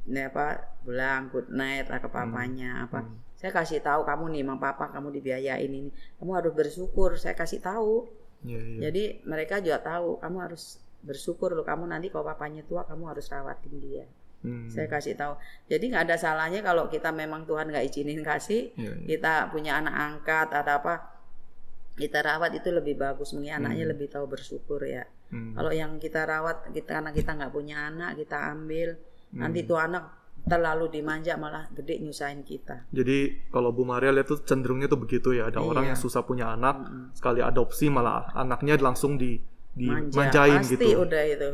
ini apa bilang good night lah ke papanya apa Hmm. saya kasih tahu kamu nih sama papa kamu dibiayain ini kamu harus bersyukur saya kasih tahu Iya, iya. jadi mereka juga tahu kamu harus bersyukur loh kamu nanti kalau papanya tua kamu harus rawatin dia Hmm. saya kasih tahu jadi nggak ada salahnya kalau kita memang Tuhan nggak izinin kasih Iya, iya. kita punya anak angkat atau apa kita rawat itu lebih bagus mungkin anaknya Hmm. lebih tahu bersyukur ya Hmm. kalau yang kita rawat kita karena kita nggak punya anak kita ambil Hmm. nanti tuh anak terlalu dimanja malah gede nyusahin kita Jadi kalau Bu Maria lihat tuh cenderungnya tuh begitu ya. Ada Iya. orang yang susah punya anak, Mm-mm. sekali adopsi malah anaknya langsung di manja dimanjain pasti gitu. udah itu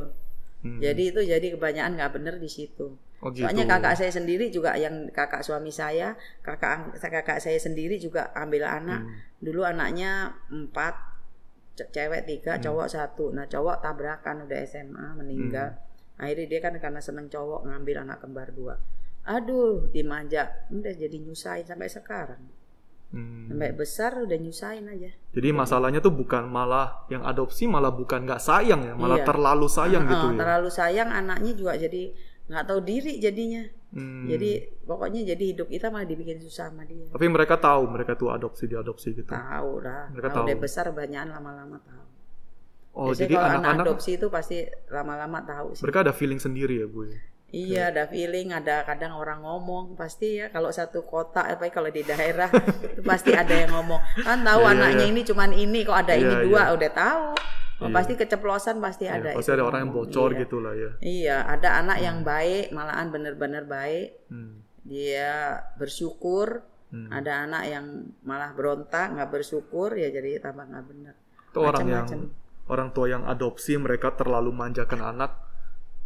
Hmm. jadi itu jadi kebanyakan nggak bener di situ oh, gitu. soalnya kakak saya sendiri juga yang kakak suami saya kakak kakak saya sendiri juga ambil anak Hmm. dulu anaknya empat ce- cewek tiga Hmm. cowok satu nah cowok tabrakan udah SMA meninggal Hmm. akhirnya dia kan karena seneng cowok ngambil anak kembar dua aduh dimanja udah jadi nyusahin sampai sekarang Hmm. sampai besar udah nyusahin aja Jadi masalahnya tuh bukan malah yang adopsi malah bukan nggak sayang ya, malah Iya. terlalu sayang Heeh, gitu ya. terlalu sayang anaknya juga jadi nggak tahu diri jadinya Hmm. jadi pokoknya jadi hidup kita malah dibikin susah sama dia Tapi mereka tahu mereka tuh adopsi diadopsi gitu. tahu lah Mereka tahu. udah besar banyakan lama-lama tahu Oh, Biasanya jadi anak-anak adopsi itu pasti lama-lama tahu sih mereka ada feeling sendiri ya, Bu. Ya? Iya, ada feeling, ada kadang orang ngomong pasti ya kalau satu kota apa kalau di daerah itu pasti ada yang ngomong. Kan tahu Iya, anaknya iya. ini cuman ini kok ada ini Iya, dua udah tahu. Oh, Iya. Pasti keceplosan pasti Ya, ada. pasti itu ada orang yang bocor Iya. gitu lah ya. Iya, ada anak yang baik, malahan bener-bener baik. Hmm. Dia bersyukur. Hmm. Ada anak yang malah berontak, nggak bersyukur ya jadi tambah nggak bener. Itu orang yang orang tua yang adopsi mereka terlalu manjakan anak.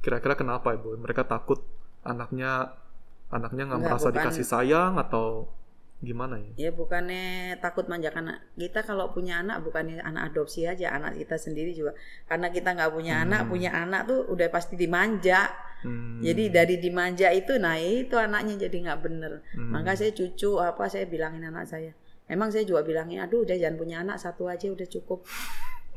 Kira-kira kenapa ya, Bu? Mereka takut anaknya anaknya nggak merasa bukan. dikasih sayang atau gimana ya? Ya bukannya takut manjakan anak. Kita kalau punya anak bukannya anak adopsi aja, anak kita sendiri juga. Karena kita nggak punya Hmm. anak, punya anak tuh udah pasti dimanja. Hmm. Jadi dari dimanja itu, nah itu anaknya jadi nggak bener. Hmm. Maka saya cucu apa saya bilangin anak saya. Emang saya juga bilangin, aduh udah jangan punya anak satu aja udah cukup.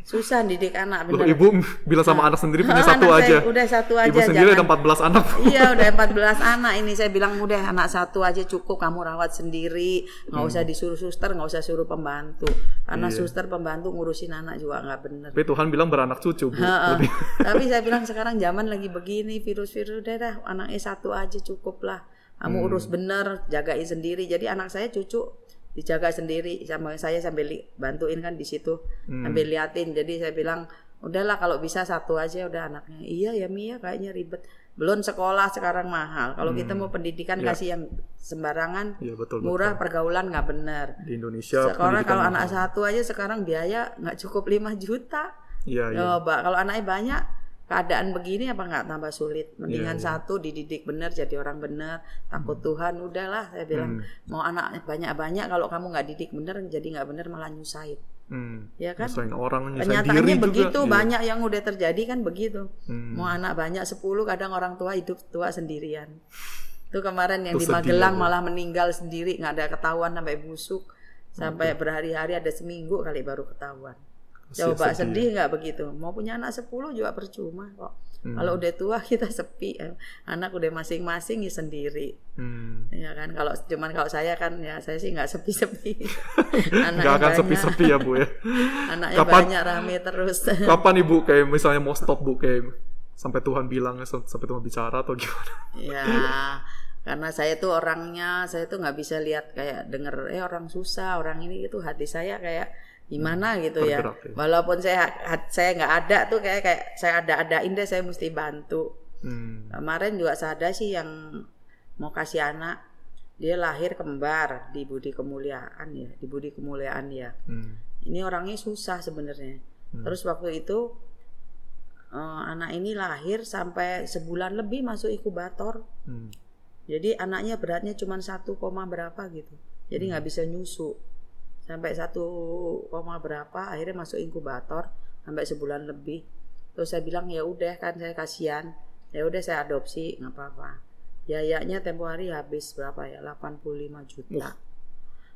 Susah didik anak Loh, ibu bilang sama anak sendiri punya Anak satu saya aja. Udah satu aja. Ibu sendiri ada jangan- 14 anak. Iya udah 14 anak ini saya bilang udah anak satu aja cukup kamu rawat sendiri nggak usah disuruh suster nggak usah suruh pembantu karena Hmm. Iya. suster pembantu ngurusin anak juga nggak bener Tapi Tuhan bilang beranak cucu, Bu. Tapi saya bilang sekarang zaman lagi begini virus-virus udah dah anaknya satu aja cukup lah. Kamu Hmm. urus bener, jagain sendiri. Jadi anak saya cucu dijaga sendiri sama saya sambil bantuin kan di situ Hmm. sambil liatin. Jadi saya bilang udahlah kalau bisa satu aja udah anaknya. Iya ya Mia kayaknya ribet. Belum sekolah sekarang mahal. Kalau kita mau pendidikan Ya. kasih yang sembarangan Iya, betul, murah pergaulan nggak bener. Di Indonesia Sekarang kalau mahal. anak satu aja sekarang biaya nggak cukup 5 juta. Iya, iya. Coba kalau anaknya banyak keadaan begini apa nggak tambah sulit? Mendingan Iya, iya. satu dididik benar jadi orang benar, takut Tuhan udahlah saya bilang Hmm. mau anak banyak-banyak kalau kamu nggak didik benar jadi nggak benar malah nyusahin. Hmm. Ya kan? Nyusahin orang, nyusahin Kenyataannya diri begitu juga. Iya. banyak yang udah terjadi kan begitu. Hmm. Mau anak banyak 10 kadang orang tua hidup tua sendirian. Itu kemarin yang di sedih Magelang Bu. malah meninggal sendiri nggak ada ketahuan sampai busuk sampai berhari-hari ada seminggu kali baru ketahuan. Coba sedih. sedih nggak begitu? Mau punya anak 10 juga percuma kok. Hmm. Kalau udah tua kita sepi, anak udah masing-masing ya sendiri, Hmm. ya kan? Kalau cuman kalau saya kan ya saya sih nggak sepi-sepi. Anaknya Gak akan sepi-sepi ya, Bu ya. Anaknya Kapan- banyak rame terus. Kapan Ibu kayak misalnya mau stop, Bu, kayak sampai Tuhan bilang sampai Tuhan bicara atau gimana? ya, karena saya tuh orangnya, saya tuh nggak bisa lihat kayak denger eh orang susah, orang ini itu hati saya kayak gimana gitu ya. Bergerak ya. Walaupun saya saya nggak ada tuh kayak kayak saya ada-adain deh saya mesti bantu. Hmm. Kemarin juga saya ada sih yang mau kasih anak, dia lahir kembar di Budi Kemuliaan ya, di Budi Kemuliaan ya. Hmm. Ini orangnya susah sebenarnya. Terus waktu itu eh, anak ini lahir sampai sebulan lebih masuk inkubator. Hmm. Jadi anaknya beratnya cuma satu koma berapa gitu. Jadi nggak bisa nyusu. Sampai satu koma berapa akhirnya masuk inkubator sampai sebulan lebih. Terus saya bilang ya udah kan saya kasihan. Ya udah saya adopsi nggak apa-apa. Biayanya tempo hari habis berapa ya? 85 juta.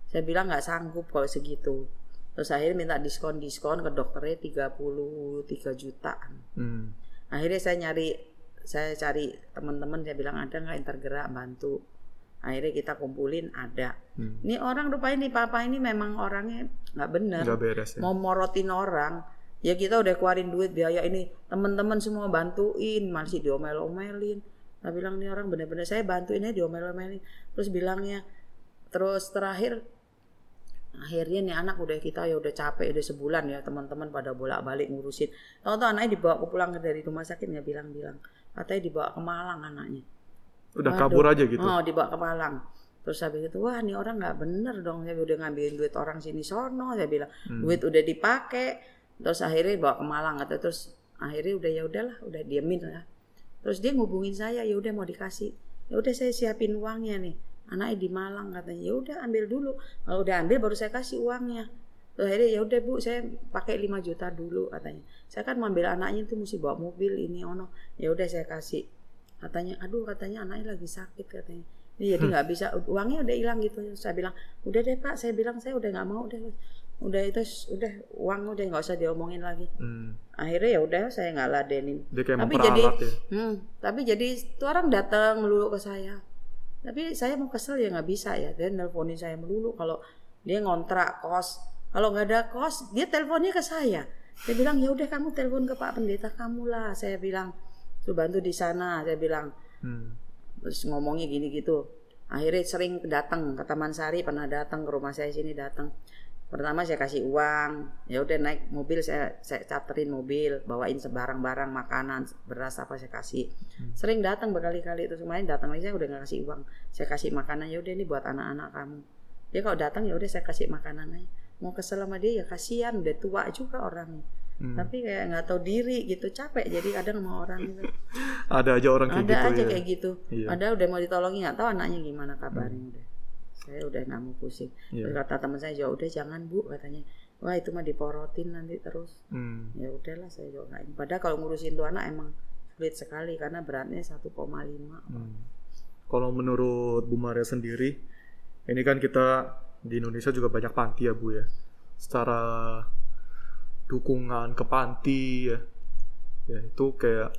Saya bilang nggak sanggup kalau segitu. Terus akhirnya minta diskon-diskon ke dokternya 33 jutaan Hmm. akhirnya saya nyari saya cari teman-teman saya bilang ada nggak yang tergerak bantu akhirnya kita kumpulin ada. Hmm. ini orang rupanya nih papa ini memang orangnya nggak bener. Nggak beres ya. mau morotin orang ya kita udah keluarin duit biaya ini. Teman-teman semua bantuin masih diomel-omelin. Saya bilang nih orang bener-bener saya bantuinnya diomel-omelin. Terus bilangnya terus terakhir akhirnya nih anak udah kita ya udah capek udah sebulan ya teman-teman pada bolak-balik ngurusin. Tahu-tahu anaknya dibawa ke pulang dari rumah sakit nggak bilang-bilang. Katanya dibawa ke Malang anaknya Udah Waduh. kabur aja gitu. Oh, dibawa ke Malang. Terus habis itu, wah ini orang nggak bener dong. Saya udah ngambilin duit orang sini sono. Saya bilang, Hmm. duit udah dipakai. Terus akhirnya bawa ke Malang. Kata terus akhirnya udah ya udahlah, udah diemin lah. Terus dia ngubungin saya, ya udah mau dikasih. Ya udah saya siapin uangnya nih. Anaknya di Malang katanya. Ya udah ambil dulu. Kalau udah ambil baru saya kasih uangnya. Terus akhirnya ya udah bu, saya pakai 5 juta dulu katanya. Saya kan mau ambil anaknya itu mesti bawa mobil ini ono. Ya udah saya kasih katanya aduh katanya anaknya lagi sakit katanya. Ini jadi nggak bisa uangnya udah hilang gitu. Saya bilang udah deh pak. Saya bilang saya udah nggak mau deh. Udah itu udah uang udah nggak usah diomongin lagi. Hmm. akhirnya ya udah saya nggak ladenin. Dia kayak tapi jadi ya. hmm, tapi jadi tuh orang datang melulu ke saya. Tapi saya mau kesel ya nggak bisa ya. Dia nelponin saya melulu kalau dia ngontrak kos. Kalau nggak ada kos dia teleponnya ke saya. Saya bilang ya udah kamu telepon ke pak pendeta kamu lah. Saya bilang tuh bantu di sana saya bilang. Hmm. terus ngomongnya gini gitu. Akhirnya sering datang ke Taman Sari pernah datang ke rumah saya sini datang. Pertama saya kasih uang ya udah naik mobil saya saya charterin mobil bawain sebarang-barang makanan beras apa saya kasih. Sering datang berkali-kali terus kemarin datang lagi saya udah nggak kasih uang. Saya kasih makanan ya udah ini buat anak-anak kamu. Dia kalau datang ya udah saya kasih makanan aja. Mau kesel sama dia ya kasihan udah tua juga orangnya Hmm. tapi kayak nggak tahu diri gitu capek jadi kadang sama orang itu Ada aja orang kayak ada gitu aja ya. kayak gitu Iya. ada udah mau ditolongin nggak tahu anaknya gimana kabarnya udah saya udah nggak mau pusing. Terus kata teman saya ya udah jangan bu katanya wah itu mah diporotin nanti terus Hmm. ya udahlah saya juga nggak padahal kalau ngurusin tuh anak emang sulit sekali karena beratnya 1,5 Hmm. Kalau menurut Bu Maria sendiri, ini kan kita di Indonesia juga banyak panti ya Bu ya. Secara dukungan ke panti ya, ya itu kayak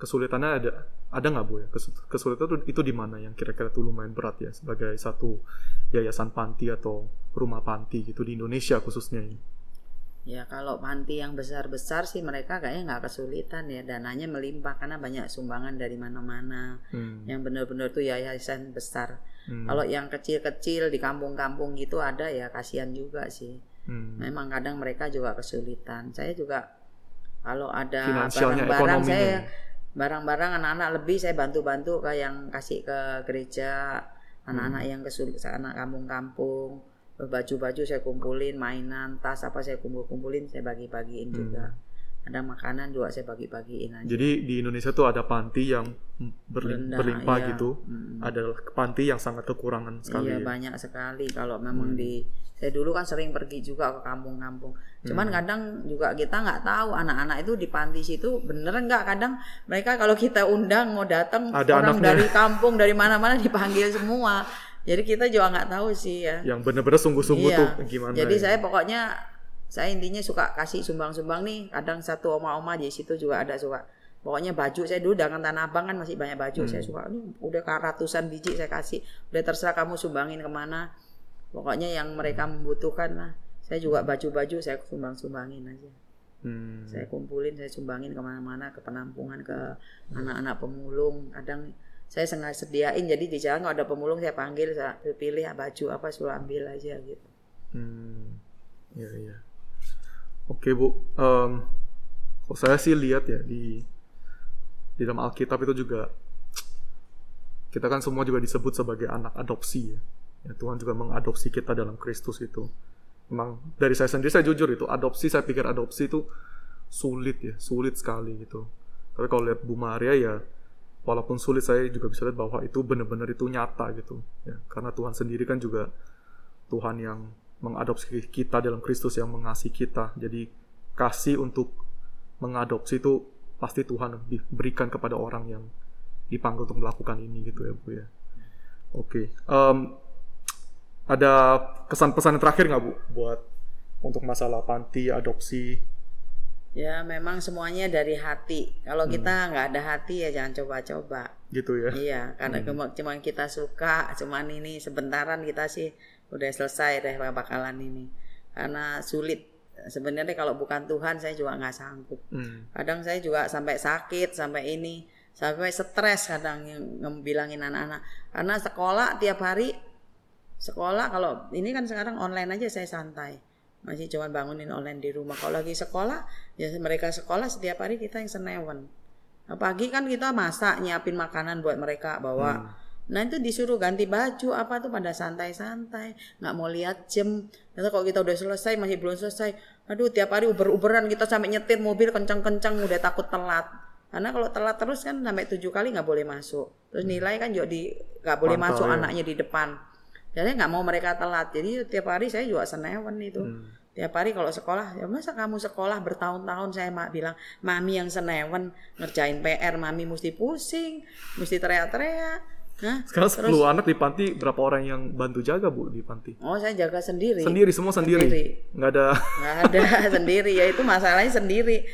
kesulitannya ada ada nggak Bu ya? Kes- Kesulitan itu, itu di mana yang kira-kira tuh lumayan berat ya sebagai satu yayasan panti atau rumah panti gitu di Indonesia khususnya ini. Ya kalau panti yang besar-besar sih mereka kayaknya nggak kesulitan ya dananya melimpah karena banyak sumbangan dari mana-mana. Hmm. Yang benar-benar tuh yayasan besar. Hmm. Kalau yang kecil-kecil di kampung-kampung gitu ada ya kasihan juga sih. Hmm. Memang kadang mereka juga kesulitan. Saya juga kalau ada barang-barang saya barang-barang anak-anak lebih saya bantu-bantu ke yang kasih ke gereja anak-anak Hmm. yang kesulitan anak kampung-kampung baju-baju saya kumpulin mainan tas apa saya kumpul-kumpulin saya bagi-bagiin Hmm. juga ada makanan juga saya bagi-bagiin aja Jadi di Indonesia tuh ada panti yang berlim- Rendah, berlimpah iya. gitu, Mm. ada panti yang sangat kekurangan sekali. Iya ya. banyak sekali kalau memang Hmm. di saya dulu kan sering pergi juga ke kampung-kampung. Cuman Hmm. kadang juga kita nggak tahu anak-anak itu di panti situ bener nggak kadang mereka kalau kita undang mau datang Ada orang anaknya. dari kampung dari mana-mana dipanggil semua. Jadi kita juga nggak tahu sih ya. Yang bener-bener sungguh-sungguh Iya. tuh gimana? Jadi ya. saya pokoknya saya intinya suka kasih sumbang-sumbang nih. Kadang satu oma-oma di situ juga ada suka. Pokoknya baju saya dulu dengan Tanah Abang kan masih banyak baju. Hmm. Saya suka ini udah ratusan biji saya kasih. Udah terserah kamu sumbangin ke mana. Pokoknya yang mereka membutuhkan lah. Saya juga baju-baju saya sumbang-sumbangin aja. Hmm. Saya kumpulin, saya sumbangin ke mana-mana ke penampungan ke anak-anak pemulung. Kadang saya sengaja sediain jadi di jalan kalau ada pemulung saya panggil saya pilih baju apa suruh ambil aja gitu. Hmm. Iya, iya. Oke, Bu. Em, kalau saya sih lihat ya di di dalam Alkitab itu juga kita kan semua juga disebut sebagai anak adopsi ya. Ya, Tuhan juga mengadopsi kita dalam Kristus itu. Memang dari saya sendiri saya jujur itu adopsi saya pikir adopsi itu sulit ya, sulit sekali gitu. Tapi kalau lihat Bu Maria ya walaupun sulit saya juga bisa lihat bahwa itu benar-benar itu nyata gitu ya. Karena Tuhan sendiri kan juga Tuhan yang mengadopsi kita dalam Kristus yang mengasihi kita. Jadi kasih untuk mengadopsi itu pasti Tuhan berikan kepada orang yang dipanggil untuk melakukan ini gitu ya Bu ya. Oke. Em, ada kesan pesan yang terakhir nggak Bu buat untuk masalah panti adopsi? Ya memang semuanya dari hati. Kalau Hmm. kita nggak ada hati ya jangan coba-coba. gitu ya. Iya, karena Hmm. cuma kita suka, cuman ini sebentaran kita sih udah selesai deh bakalan ini. Karena sulit. Sebenarnya kalau bukan Tuhan saya juga nggak sanggup. Hmm. Kadang saya juga sampai sakit, sampai ini, sampai stres kadang yang ngebilangin anak-anak. Karena sekolah tiap hari sekolah kalau ini kan sekarang online aja saya santai. Masih cuma bangunin online di rumah. Kalau lagi sekolah, ya mereka sekolah setiap hari kita yang senewan. Nah, pagi kan kita masak, nyiapin makanan buat mereka bawa. Hmm. Nah itu disuruh ganti baju apa tuh pada santai-santai, nggak mau lihat jam. Ternyata kalau kita udah selesai masih belum selesai, aduh tiap hari uber-uberan kita sampai nyetir mobil kencang-kencang udah takut telat. Karena kalau telat terus kan sampai tujuh kali nggak boleh masuk. Terus nilai kan juga di nggak boleh masuk ya. anaknya di depan. Jadi nggak mau mereka telat. Jadi tiap hari saya juga senewan itu. Hmm. Tiap hari kalau sekolah, ya masa kamu sekolah bertahun-tahun saya mak bilang, mami yang senewan ngerjain PR, mami mesti pusing, mesti teriak-teriak. Nah, Sekarang terus 10 anak di panti berapa orang yang bantu jaga Bu di panti? oh saya jaga sendiri. Sendiri semua sendiri. Sendiri. Nggak ada Nggak ada sendiri ya itu masalahnya sendiri.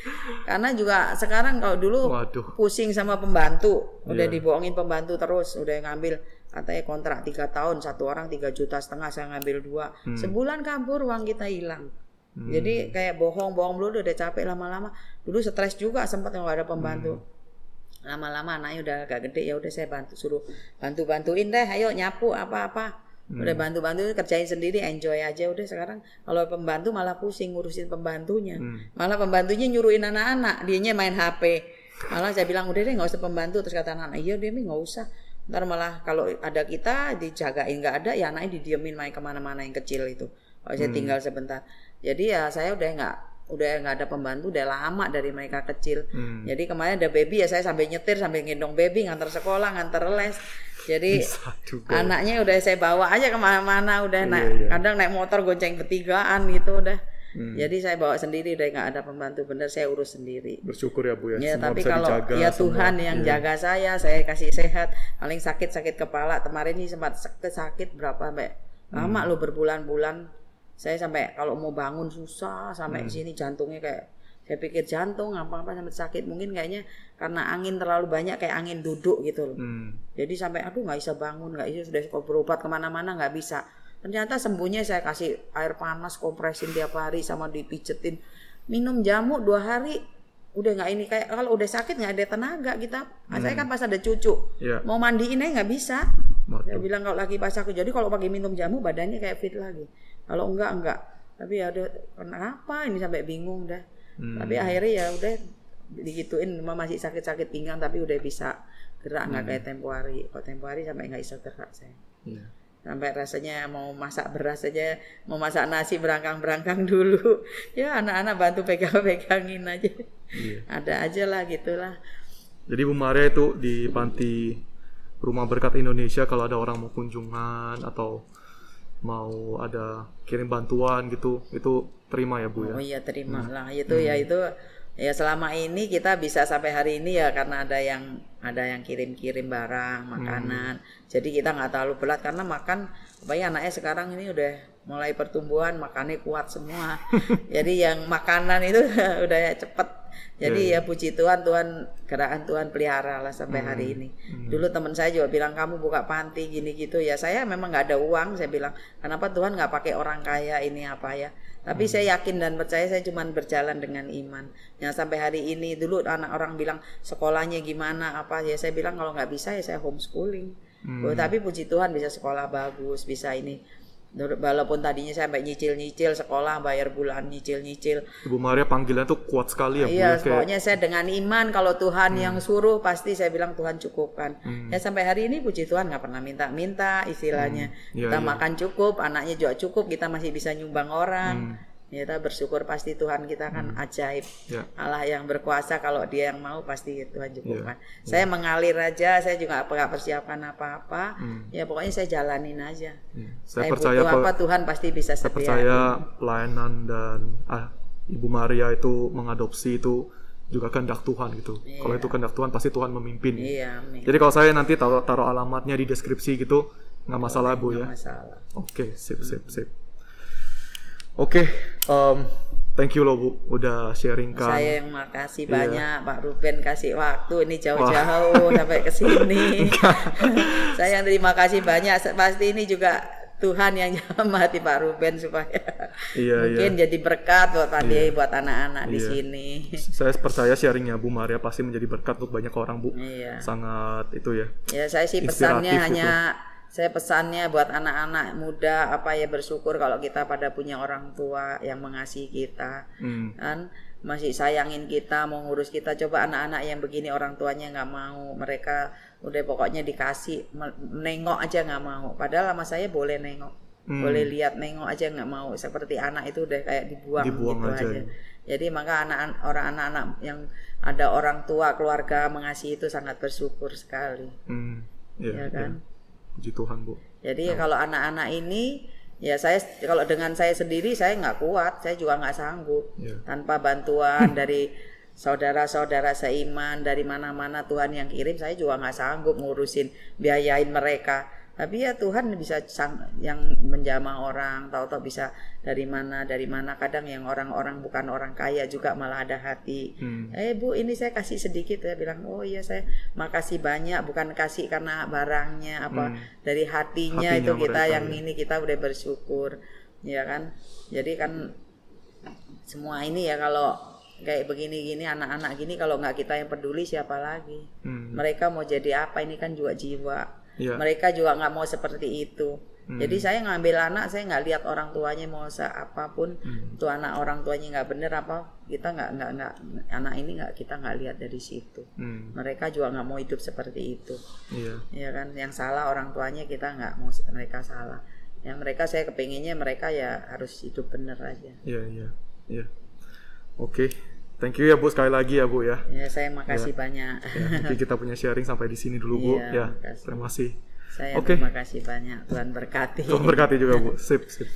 Karena juga sekarang kalau dulu Waduh. pusing sama pembantu, udah Iya. dibohongin pembantu terus, udah ngambil katanya kontrak tiga tahun satu orang tiga juta setengah saya ngambil dua sebulan kabur uang kita hilang Hmm. jadi kayak bohong-bohong dulu udah capek lama-lama dulu stres juga sempat nggak ada pembantu lama-lama anaknya udah agak gede ya udah saya bantu suruh bantu bantuin deh ayo nyapu apa-apa. Udah bantu bantu kerjain sendiri enjoy aja udah sekarang kalau pembantu malah pusing ngurusin pembantunya. Hmm. malah pembantunya nyuruhin anak-anak dianya main HP malah saya bilang udah deh nggak usah pembantu terus kata anak iya dia nggak usah. Ntar malah kalau ada kita dijagain nggak ada ya anaknya didiemin main ke mana-mana yang kecil itu. Kalau saya tinggal sebentar. Jadi ya saya udah nggak udah nggak ada pembantu udah lama dari mereka kecil Hmm. jadi kemarin ada baby ya saya sambil nyetir sambil gendong baby ngantar sekolah ngantar les jadi anaknya udah saya bawa aja ke mana-mana udah Iya, naik iya. kadang naik motor gonceng bertigaan gitu udah Jadi saya bawa sendiri udah nggak ada pembantu bener saya urus sendiri. Bersyukur ya Bu ya. Ya, Semua tapi bisa kalau dijaga, ya semua- Tuhan yang iya. jaga saya, saya kasih sehat. Paling sakit sakit kepala. Kemarin ini sempat sakit sakit berapa mbak? Lama Hmm. loh berbulan-bulan. Saya sampai kalau mau bangun susah sampai Hmm. sini jantungnya kayak saya pikir jantung apa apa sampai sakit mungkin kayaknya karena angin terlalu banyak kayak angin duduk gitu loh. Hmm. Jadi sampai aduh nggak bisa bangun, nggak bisa sudah berobat ke mana-mana nggak bisa. Ternyata sembuhnya saya kasih air panas kompresin tiap hari sama dipijetin. Minum jamu dua hari udah nggak ini kayak kalau udah sakit nggak ada tenaga kita. Ah, Saya kan pas ada cucu Iya. mau mandiin aja nggak bisa. Saya Waduh. bilang kalau lagi pas aku jadi kalau pakai minum jamu badannya kayak fit lagi. Kalau enggak enggak. Tapi ya udah kenapa ini sampai bingung dah. Hmm. Tapi akhirnya ya udah digituin masih sakit-sakit pinggang tapi udah bisa gerak nggak Hmm. kayak tempo hari. Kalau tempo hari sampai nggak bisa gerak saya. Iya. Sampai rasanya mau masak beras aja, mau masak nasi berangkang-berangkang dulu. Ya anak-anak bantu pegang-pegangin aja. Iya. Ada aja lah gitulah. Jadi Bu Maria itu di panti Rumah Berkat Indonesia kalau ada orang mau kunjungan atau mau ada kirim bantuan gitu, itu terima ya Bu ya. Oh iya terima. Lah itu ya itu ya selama ini kita bisa sampai hari ini ya karena ada yang ada yang kirim-kirim barang makanan. Jadi kita nggak terlalu berat karena makan apalagi anaknya sekarang ini udah mulai pertumbuhan makannya kuat semua. Jadi yang makanan itu udah cepet. Jadi ya puji Tuhan Tuhan gerakan Tuhan pelihara lah sampai hari ini. dulu teman saya juga bilang kamu buka panti gini gitu. Ya saya memang nggak ada uang saya bilang kenapa Tuhan nggak pakai orang kaya ini apa ya? Tapi saya yakin dan percaya saya cuma berjalan dengan iman. Yang sampai hari ini dulu anak orang bilang sekolahnya gimana apa? Ya saya bilang kalau nggak bisa ya saya homeschooling. Oh, tapi puji Tuhan bisa sekolah bagus, bisa ini. Walaupun tadinya saya sampai nyicil-nyicil sekolah, bayar bulan nyicil-nyicil. Ibu Maria panggilan tuh kuat sekali ya. Iya, ya, kayak pokoknya saya dengan iman kalau Tuhan yang suruh pasti saya bilang Tuhan cukupkan. Ya sampai hari ini puji Tuhan nggak pernah minta-minta istilahnya. Iya, kita iya. makan cukup, anaknya juga cukup, kita masih bisa nyumbang orang. Hmm. Ya, kita bersyukur pasti Tuhan kita kan ajaib. Ya. Allah yang berkuasa kalau dia yang mau pasti Tuhan Iya, cukupkan. Saya mengalir aja, saya juga nggak persiapkan apa-apa. Ya pokoknya saya jalanin aja. Iya. Saya, Saya percaya butuh apa Tuhan pasti bisa saya percaya pelayanan dan ah Ibu Maria itu mengadopsi itu juga kehendak Tuhan gitu. Kalau itu kehendak Tuhan pasti Tuhan memimpin. Iya, amin. Jadi kalau saya nanti taruh taruh alamatnya di deskripsi gitu nggak masalah Bu ya. Masalah. Oke, sip sip sip. Oke, em, thank you loh Bu udah sharing kan. Saya yang makasih Iya. banyak Pak Ruben kasih waktu ini jauh-jauh sampai ke sini. saya yang terima kasih banyak. Pasti ini juga Tuhan yang nyamati Pak Ruben supaya Iya, mungkin jadi berkat buat Pandi, buat anak-anak di Iya. sini. Saya percaya sharingnya Bu Maria pasti menjadi berkat untuk banyak orang Bu. Iya. Sangat itu ya. Ya saya sih pesannya itu. hanya saya pesannya buat anak-anak muda apa ya bersyukur kalau kita pada punya orang tua yang mengasihi kita. Hmm. kan? Masih sayangin kita mau ngurus kita. Coba anak-anak yang begini orang tuanya nggak mau. Mereka udah pokoknya dikasih nengok aja nggak mau. Padahal sama saya boleh nengok. Hmm. boleh lihat nengok aja nggak mau. Seperti anak itu udah kayak dibuang, Dibuang gitu aja, aja, jadi maka anak orang anak-anak yang ada orang tua keluarga mengasihi itu sangat bersyukur sekali. Hmm. Iya, ya kan? iya. Puji Tuhan Bu. jadi kalau anak-anak ini ya saya kalau dengan saya sendiri saya nggak kuat saya juga nggak sanggup Iya. tanpa bantuan dari saudara-saudara seiman dari mana-mana Tuhan yang kirim saya juga nggak sanggup ngurusin biayain mereka tapi ya Tuhan bisa sang- yang menjamah orang tahu-tahu bisa dari mana dari mana. Kadang yang orang-orang bukan orang kaya juga malah ada hati. Hmm. eh bu ini saya kasih sedikit ya bilang oh iya saya makasih banyak bukan kasih karena barangnya apa dari hatinya, Hatinya itu kita yang ya. ini kita udah bersyukur. Ya kan? Jadi kan semua ini ya kalau kayak begini-gini anak-anak gini kalau nggak kita yang peduli siapa lagi? Hmm. mereka mau jadi apa? Ini kan juga jiwa Iya. mereka juga nggak mau seperti itu Hmm. jadi saya ngambil anak saya nggak lihat orang tuanya mau se apa pun Hmm. tuh anak orang tuanya nggak bener apa kita nggak nggak nggak anak ini nggak kita nggak lihat dari situ Hmm. mereka juga nggak mau hidup seperti itu Iya. ya kan yang salah orang tuanya kita nggak mau mereka salah yang mereka saya kepinginnya mereka ya harus hidup bener aja Iya, iya. Iya. Oke. Thank you ya Bu sekali lagi ya Bu ya. ya saya makasih banyak Ya, mungkin kita punya sharing sampai di sini dulu Bu. Iya, ya. makasih. Terima kasih. saya Oke. terima kasih banyak Tuhan berkati Tuhan berkati juga Bu. Sip, sip.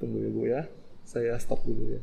Tunggu ya Bu ya. saya stop dulu ya.